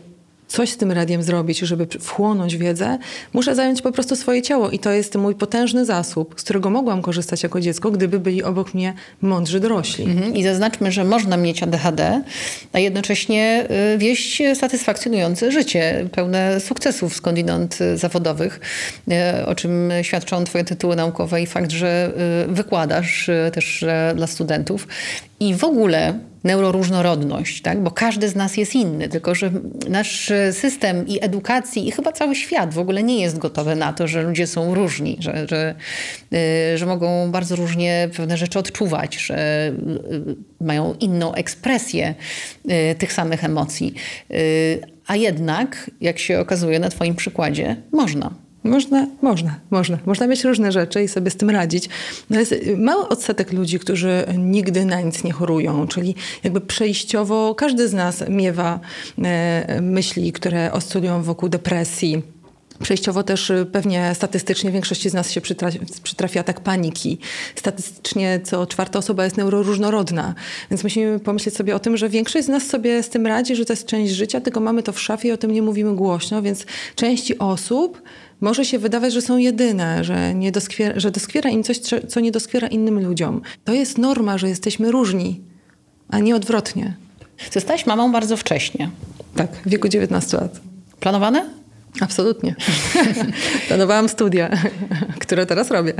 coś z tym radiem zrobić, żeby wchłonąć wiedzę, muszę zająć po prostu swoje ciało. I to jest mój potężny zasób, z którego mogłam korzystać jako dziecko, gdyby byli obok mnie mądrzy dorośli. Mhm. I zaznaczmy, że można mieć ADHD, a jednocześnie y, wieść satysfakcjonujące życie, pełne sukcesów skądinąd y, zawodowych, y, o czym świadczą twoje tytuły naukowe i fakt, że wykładasz też dla studentów. I w ogóle neuroróżnorodność, tak? bo każdy z nas jest inny, tylko że nasz system i edukacji i chyba cały świat w ogóle nie jest gotowy na to, że ludzie są różni, że, że, y, że mogą bardzo różnie pewne rzeczy odczuwać, że y, mają inną ekspresję y, tych samych emocji. A jednak, jak się okazuje na Twoim przykładzie, można. Można, można, można. Można mieć różne rzeczy i sobie z tym radzić. No jest mały odsetek ludzi, którzy nigdy na nic nie chorują, czyli jakby przejściowo każdy z nas miewa e, myśli, które oscylują wokół depresji. Przejściowo też pewnie statystycznie większości z nas się przytrafia, przytrafia tak paniki. Statystycznie co czwarta osoba jest neuroróżnorodna. Więc musimy pomyśleć sobie o tym, że większość z nas sobie z tym radzi, że to jest część życia, tylko mamy to w szafie i o tym nie mówimy głośno, więc części osób może się wydawać, że są jedyne, że, nie doskwiera, że doskwiera im coś, co nie doskwiera innym ludziom. To jest norma, że jesteśmy różni, a nie odwrotnie. Zostałaś mamą bardzo wcześnie. Tak, w wieku 19 lat. Planowane? Absolutnie. Planowałam studia, które teraz robię.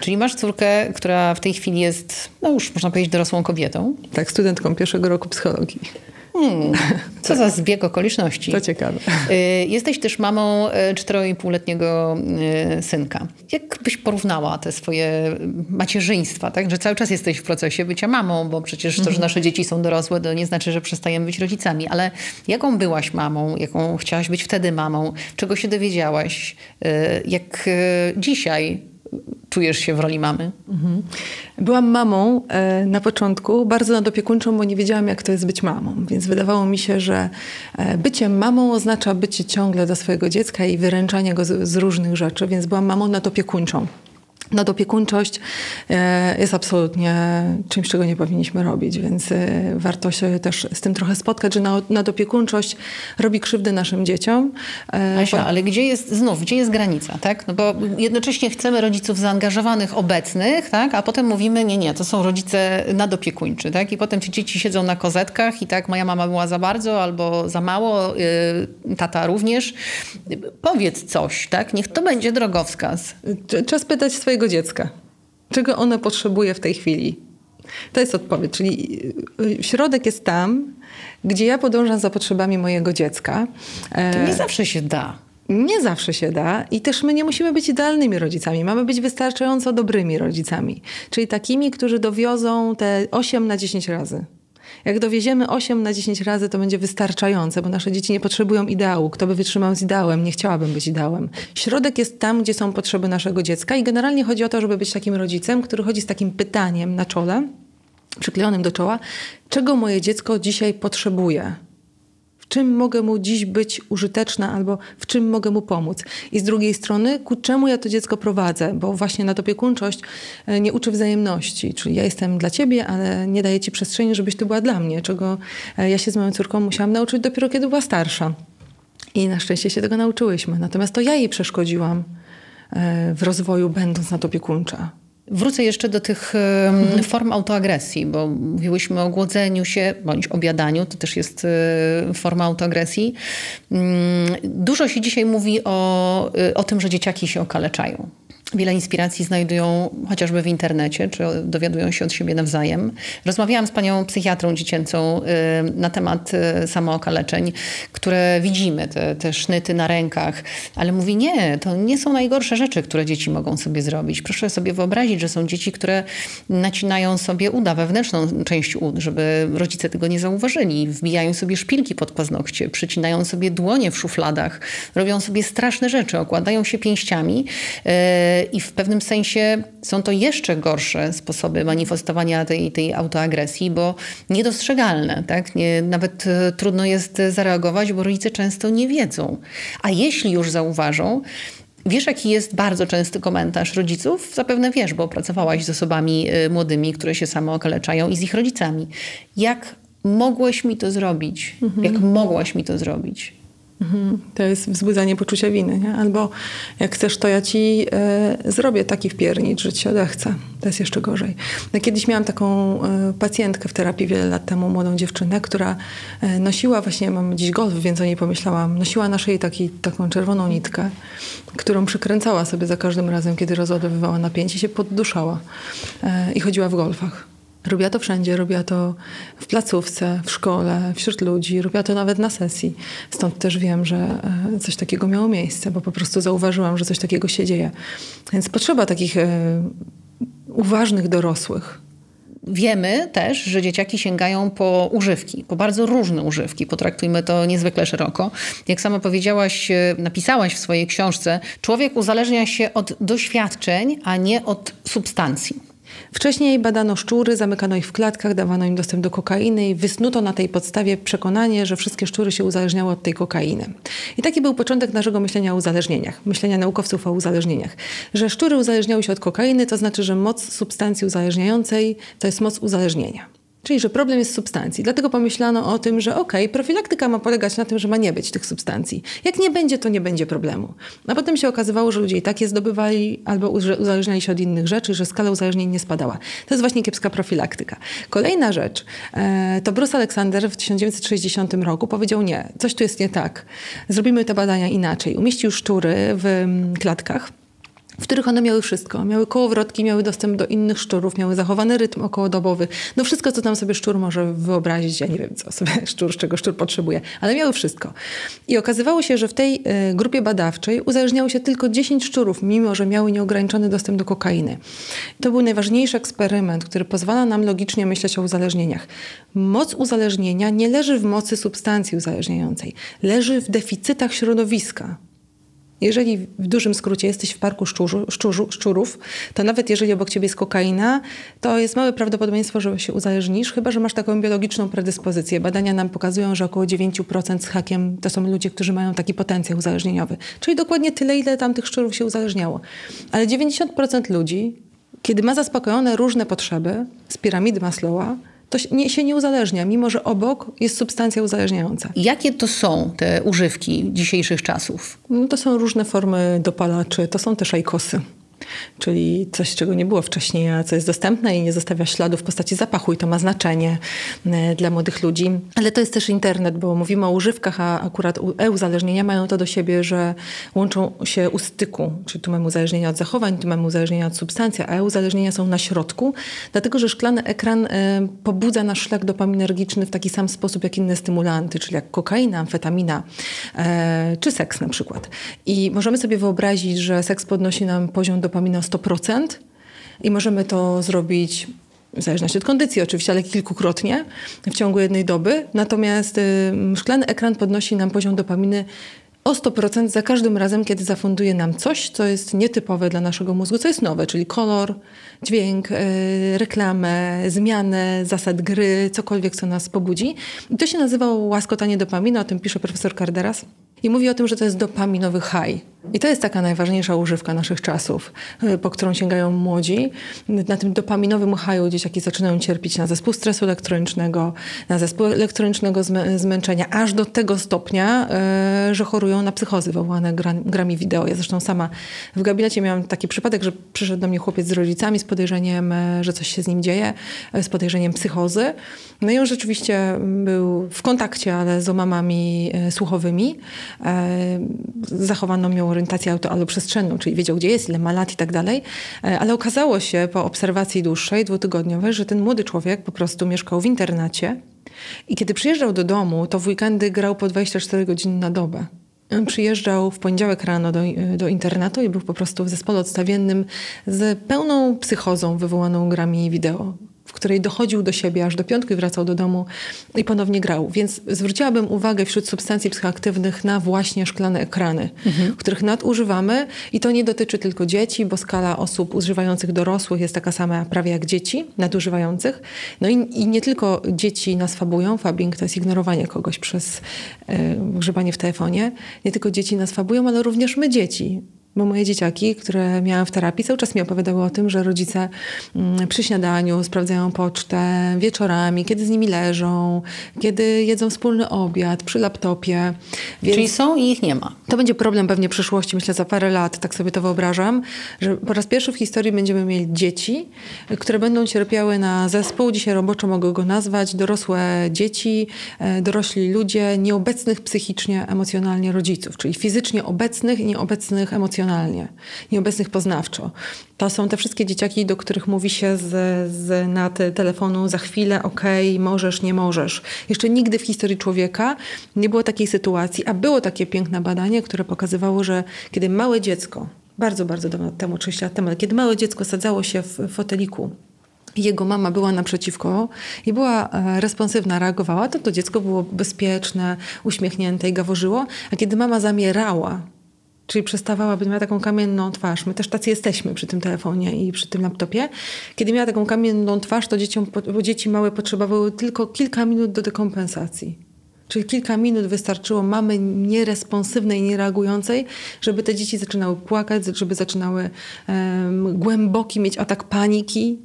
Czyli masz córkę, która w tej chwili jest, no już można powiedzieć, dorosłą kobietą. Tak, studentką pierwszego roku psychologii. Hmm, co za zbieg okoliczności. To ciekawe. Y, jesteś też mamą y, czteroipółletniego y, synka. Jak byś porównała te swoje macierzyństwa, tak? Że cały czas jesteś w procesie bycia mamą, bo przecież to, że mhm. nasze dzieci są dorosłe, to nie znaczy, że przestajemy być rodzicami. Ale jaką byłaś mamą? Jaką chciałaś być wtedy mamą? Czego się dowiedziałaś? Jak dzisiaj czujesz się w roli mamy? Mhm. Byłam mamą e, na początku, bardzo nadopiekuńczą, bo nie wiedziałam, jak to jest być mamą. Więc wydawało mi się, że e, bycie mamą oznacza bycie ciągle do swojego dziecka i wyręczanie go z, z różnych rzeczy, więc byłam mamą nadopiekuńczą nadopiekuńczość e, jest absolutnie czymś, czego nie powinniśmy robić, więc e, warto się też z tym trochę spotkać, że nadopiekuńczość robi krzywdę naszym dzieciom. E, Asia, bo... ale gdzie jest, znów, gdzie jest granica, tak? No bo jednocześnie chcemy rodziców zaangażowanych, obecnych, tak? A potem mówimy, nie, nie, to są rodzice nadopiekuńczy, tak? I potem ci dzieci siedzą na kozetkach i tak, moja mama była za bardzo albo za mało, tata również. Powiedz coś, tak? Niech to będzie drogowskaz. Czas pytać swoje swojego dziecka. Czego ono potrzebuje w tej chwili? To jest odpowiedź, czyli y, środek jest tam, gdzie ja podążam za potrzebami mojego dziecka. To nie zawsze się da. Nie zawsze się da i też my nie musimy być idealnymi rodzicami. Mamy być wystarczająco dobrymi rodzicami. Czyli takimi, którzy dowiozą te 8 na 10 razy. Jak dowieziemy 8 na 10 razy, to będzie wystarczające, bo nasze dzieci nie potrzebują ideału. Kto by wytrzymał z ideałem? Nie chciałabym być ideałem. Środek jest tam, gdzie są potrzeby naszego dziecka i generalnie chodzi o to, żeby być takim rodzicem, który chodzi z takim pytaniem na czole, przyklejonym do czoła, czego moje dziecko dzisiaj potrzebuje czym mogę mu dziś być użyteczna albo w czym mogę mu pomóc. I z drugiej strony, ku czemu ja to dziecko prowadzę, bo właśnie nadopiekuńczość e, nie uczy wzajemności, czyli ja jestem dla ciebie, ale nie daję ci przestrzeni, żebyś ty była dla mnie, czego e, ja się z moją córką musiałam nauczyć dopiero kiedy była starsza. I na szczęście się tego nauczyłyśmy. Natomiast to ja jej przeszkodziłam e, w rozwoju, będąc nadopiekuńcza. Wrócę jeszcze do tych mhm. form autoagresji, bo mówiłyśmy o głodzeniu się bądź obiadaniu, to też jest e, forma autoagresji. Mm, dużo się dzisiaj mówi o, e, o tym, że dzieciaki się okaleczają wiele inspiracji znajdują chociażby w internecie, czy dowiadują się od siebie nawzajem. Rozmawiałam z panią psychiatrą dziecięcą y, na temat y, samookaleczeń, które widzimy, te, te sznyty na rękach, ale mówi nie, to nie są najgorsze rzeczy, które dzieci mogą sobie zrobić. Proszę sobie wyobrazić, że są dzieci, które nacinają sobie uda, wewnętrzną część ud, żeby rodzice tego nie zauważyli. Wbijają sobie szpilki pod paznokcie, przycinają sobie dłonie w szufladach, robią sobie straszne rzeczy, okładają się pięściami y, i w pewnym sensie są to jeszcze gorsze sposoby manifestowania tej, tej autoagresji, bo niedostrzegalne. Tak? Nie, nawet e, trudno jest zareagować, bo rodzice często nie wiedzą. A jeśli już zauważą, Wiesz, jaki jest bardzo częsty komentarz rodziców? Zapewne wiesz, bo pracowałaś z osobami e, młodymi, które się samo okaleczają i z ich rodzicami. Jak mogłeś mi to zrobić? Mhm. Jak mogłaś mi to zrobić? Mhm. To jest wzbudzanie poczucia winy, nie? Albo jak chcesz, to ja ci e, zrobię taki wpiernicz, że ci się odechce. To jest jeszcze gorzej. No, kiedyś miałam taką e, pacjentkę w terapii wiele lat temu, młodą dziewczynę, która e, nosiła właśnie, mam dziś golf, więc o niej pomyślałam, nosiła na szyi taki, taką czerwoną nitkę, którą przykręcała sobie za każdym razem, kiedy rozładowywała napięcie, się podduszała i chodziła w golfach. Robiła to wszędzie, robiła to w placówce, w szkole, wśród ludzi, robiła to nawet na sesji. Stąd też wiem, że e, coś takiego miało miejsce, bo po prostu zauważyłam, że coś takiego się dzieje. Więc potrzeba takich e, uważnych dorosłych. Wiemy też, że dzieciaki sięgają po używki, po bardzo różne używki. Potraktujmy to niezwykle szeroko. Jak sama powiedziałaś, e, napisałaś w swojej książce, człowiek uzależnia się od doświadczeń, a nie od substancji. Wcześniej badano szczury, zamykano ich w klatkach, dawano im dostęp do kokainy i wysnuto na tej podstawie przekonanie, że wszystkie szczury się uzależniały od tej kokainy. I taki był początek naszego myślenia o uzależnieniach, myślenia naukowców o uzależnieniach. Że szczury uzależniały się od kokainy, to znaczy, że moc substancji uzależniającej to jest moc uzależnienia. Czyli, że problem jest substancji. Dlatego pomyślano o tym, że okay, profilaktyka ma polegać na tym, że ma nie być tych substancji. Jak nie będzie, to nie będzie problemu. A potem się okazywało, że ludzie i tak je zdobywali albo uzależniali się od innych rzeczy, że skala uzależnień nie spadała. To jest właśnie kiepska profilaktyka. Kolejna rzecz, e, to Bruce Alexander w 1960 roku powiedział nie, coś tu jest nie tak. Zrobimy te badania inaczej. Umieścił szczury w mm, klatkach w których one miały wszystko. Miały kołowrotki, miały dostęp do innych szczurów, miały zachowany rytm okołodobowy. No wszystko, co tam sobie szczur może wyobrazić. Ja nie wiem, co sobie szczur, czego szczur potrzebuje, ale miały wszystko. I okazywało się, że w tej y, grupie badawczej uzależniało się tylko 10 szczurów, mimo że miały nieograniczony dostęp do kokainy. To był najważniejszy eksperyment, który pozwala nam logicznie myśleć o uzależnieniach. Moc uzależnienia nie leży w mocy substancji uzależniającej. Leży w deficytach środowiska. Jeżeli w dużym skrócie jesteś w parku szczurzu, szczurzu, szczurów, to nawet jeżeli obok ciebie jest kokaina, to jest małe prawdopodobieństwo, że się uzależnisz, chyba że masz taką biologiczną predyspozycję. Badania nam pokazują, że około 9% z hakiem to są ludzie, którzy mają taki potencjał uzależnieniowy. Czyli dokładnie tyle, ile tam tych szczurów się uzależniało. Ale 90% ludzi, kiedy ma zaspokojone różne potrzeby z piramidy Maslowa, to się nie uzależnia, mimo że obok jest substancja uzależniająca. Jakie to są te używki dzisiejszych czasów? No to są różne formy dopalaczy, to są też ajkosy czyli coś, czego nie było wcześniej, a co jest dostępne i nie zostawia śladu w postaci zapachu i to ma znaczenie e, dla młodych ludzi. Ale to jest też internet, bo mówimy o używkach, a akurat e-uzależnienia mają to do siebie, że łączą się u styku, czyli tu mamy uzależnienia od zachowań, tu mamy uzależnienia od substancji, a e-uzależnienia są na środku, dlatego że szklany ekran e, pobudza nasz szlak dopaminergiczny w taki sam sposób jak inne stymulanty, czyli jak kokaina, amfetamina e, czy seks na przykład. I możemy sobie wyobrazić, że seks podnosi nam poziom dopaminy o 100% i możemy to zrobić w zależności od kondycji oczywiście, ale kilkukrotnie w ciągu jednej doby. Natomiast y, szklany ekran podnosi nam poziom dopaminy o 100% za każdym razem, kiedy zafunduje nam coś, co jest nietypowe dla naszego mózgu, co jest nowe, czyli kolor, dźwięk, yy, reklamę, zmianę zasad gry, cokolwiek, co nas pobudzi. I to się nazywa łaskotanie dopaminy, o tym pisze profesor Carderas. I mówi o tym, że to jest dopaminowy high. I to jest taka najważniejsza używka naszych czasów, y, po którą sięgają młodzi. Na tym dopaminowym haju dzieciaki zaczynają cierpieć na zespół stresu elektronicznego, na zespół elektronicznego zmęczenia, aż do tego stopnia, y, że chorują na psychozy wywołane grami wideo. Ja zresztą sama w gabinecie miałam taki przypadek, że przyszedł do mnie chłopiec z rodzicami z podejrzeniem, y, że coś się z nim dzieje, z podejrzeniem psychozy. No i on rzeczywiście był w kontakcie, ale z omamami słuchowymi. Zachowano miał orientację autoprzestrzenną, czyli wiedział, gdzie jest, ile ma lat i tak dalej. E, ale okazało się po obserwacji dłuższej, dwutygodniowej, że ten młody człowiek po prostu mieszkał w internacie i kiedy przyjeżdżał do domu, to w weekendy grał po 24 godziny na dobę. Przyjeżdżał w poniedziałek rano do, do internatu i był po prostu w zespole odstawiennym z pełną psychozą wywołaną grami wideo której dochodził do siebie aż do piątku i wracał do domu i ponownie grał. Więc zwróciłabym uwagę wśród substancji psychoaktywnych na właśnie szklane ekrany, mhm. których nadużywamy i to nie dotyczy tylko dzieci, bo skala osób używających dorosłych jest taka sama prawie jak dzieci nadużywających. No i, i nie tylko dzieci nas fabują, fabbing to jest ignorowanie kogoś przez e, używanie w telefonie, nie tylko dzieci nas fabują, ale również my dzieci bo moje dzieciaki, które miałam w terapii, cały czas mi opowiadały o tym, że rodzice mm, przy śniadaniu sprawdzają pocztę, wieczorami, kiedy z nimi leżą, kiedy jedzą wspólny obiad, przy laptopie. Więc Czyli są i ich nie ma. To będzie problem pewnie w przyszłości, myślę za parę lat, tak sobie to wyobrażam, że po raz pierwszy w historii będziemy mieli dzieci, które będą cierpiały na zespół, dzisiaj roboczo mogę go nazwać, dorosłe dzieci, e, dorośli ludzie nieobecnych psychicznie, emocjonalnie rodziców, czyli fizycznie obecnych i nieobecnych emocjonalnie emocjonalnie, nieobecnych poznawczo. To są te wszystkie dzieciaki, do których mówi się z, z nad telefonu za chwilę, okej, możesz, nie możesz. Jeszcze nigdy w historii człowieka nie było takiej sytuacji, a było takie piękne badanie, które pokazywało, że kiedy małe dziecko, bardzo, bardzo dawno temu, 30 lat temu, kiedy małe dziecko sadzało się w foteliku jego mama była naprzeciwko i była e, responsywna, reagowała, to to dziecko było bezpieczne, uśmiechnięte i gaworzyło. A kiedy mama zamierała, Czyli przestawała, miała taką kamienną twarz. My też tacy jesteśmy przy tym telefonie i przy tym laptopie. Kiedy miała taką kamienną twarz, to dzieciom, bo dzieci małe potrzebowały tylko kilka minut do dekompensacji. Czyli kilka minut wystarczyło mamy nieresponsywnej, niereagującej, żeby te dzieci zaczynały płakać, żeby zaczynały um, głęboki mieć atak paniki,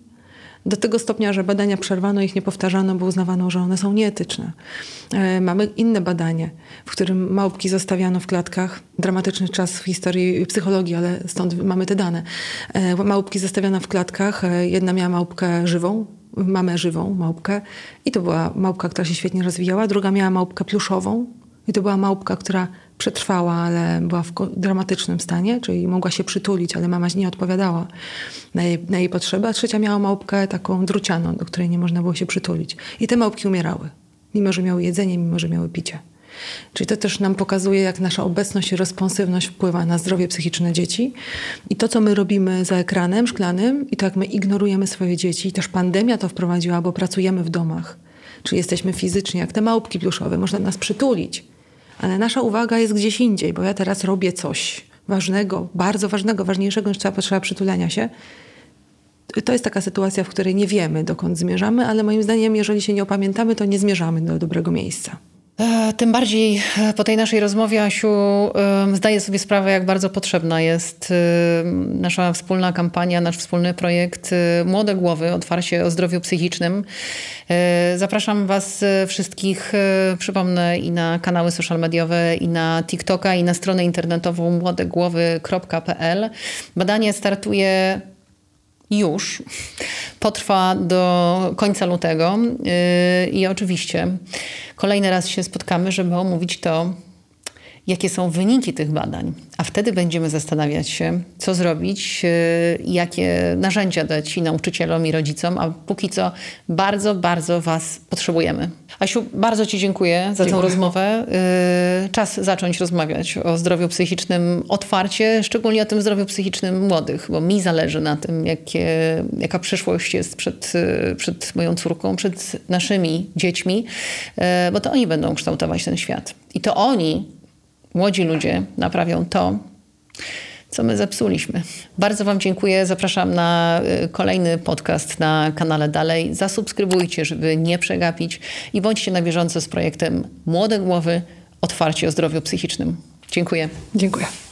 do tego stopnia, że badania przerwano, ich nie powtarzano, bo uznawano, że one są nieetyczne. E, mamy inne badanie, w którym małpki zostawiano w klatkach. Dramatyczny czas w historii psychologii, ale stąd mamy te dane. E, małpki zostawiano w klatkach. E, jedna miała małpkę żywą, mamę żywą, małpkę. I to była małpka, która się świetnie rozwijała. Druga miała małpkę pluszową. I to była małpka, która przetrwała, ale była w dramatycznym stanie, czyli mogła się przytulić, ale mama nie odpowiadała na jej, na jej potrzeby, a trzecia miała małpkę taką drucianą, do której nie można było się przytulić. I te małpki umierały, mimo że miały jedzenie, mimo że miały picie. Czyli to też nam pokazuje, jak nasza obecność i responsywność wpływa na zdrowie psychiczne dzieci. I to, co my robimy za ekranem szklanym, i to, jak my ignorujemy swoje dzieci, i też pandemia to wprowadziła, bo pracujemy w domach. Czyli jesteśmy fizycznie, jak te małpki pluszowe, można nas przytulić nasza uwaga jest gdzieś indziej, bo ja teraz robię coś ważnego, bardzo ważnego, ważniejszego niż cała potrzeba przytulania się. To jest taka sytuacja, w której nie wiemy, dokąd zmierzamy, ale moim zdaniem, jeżeli się nie opamiętamy, to nie zmierzamy do dobrego miejsca. E, tym bardziej e, po tej naszej rozmowie, Asiu, zdaję sobie sprawę, jak bardzo potrzebna jest nasza wspólna kampania, nasz wspólny projekt e, Młode Głowy, otwarcie o zdrowiu psychicznym. Zapraszam Was wszystkich, przypomnę, i na kanały social mediowe, i na TikToka, i na stronę internetową młodegłowy.pl. Badanie startuje już. Potrwa do końca lutego yy, i oczywiście kolejny raz się spotkamy, żeby omówić to, jakie są wyniki tych badań, a wtedy będziemy zastanawiać się, co zrobić, y, jakie narzędzia dać i nauczycielom i rodzicom, a póki co bardzo, bardzo Was potrzebujemy. Asiu, bardzo Ci dziękuję za tę rozmowę. Y, czas zacząć rozmawiać o zdrowiu psychicznym otwarcie, szczególnie o tym zdrowiu psychicznym młodych, bo mi zależy na tym, jakie, jaka przyszłość jest przed, y, przed moją córką, przed naszymi dziećmi, bo to oni będą kształtować ten świat. I to oni młodzi ludzie naprawią to, co my zepsuliśmy. Bardzo Wam dziękuję. Zapraszam na y, kolejny podcast na kanale Dalej. Zasubskrybujcie, żeby nie przegapić i bądźcie na bieżąco z projektem Młode Głowy Otwarcie o zdrowiu psychicznym. Dziękuję. Dziękuję.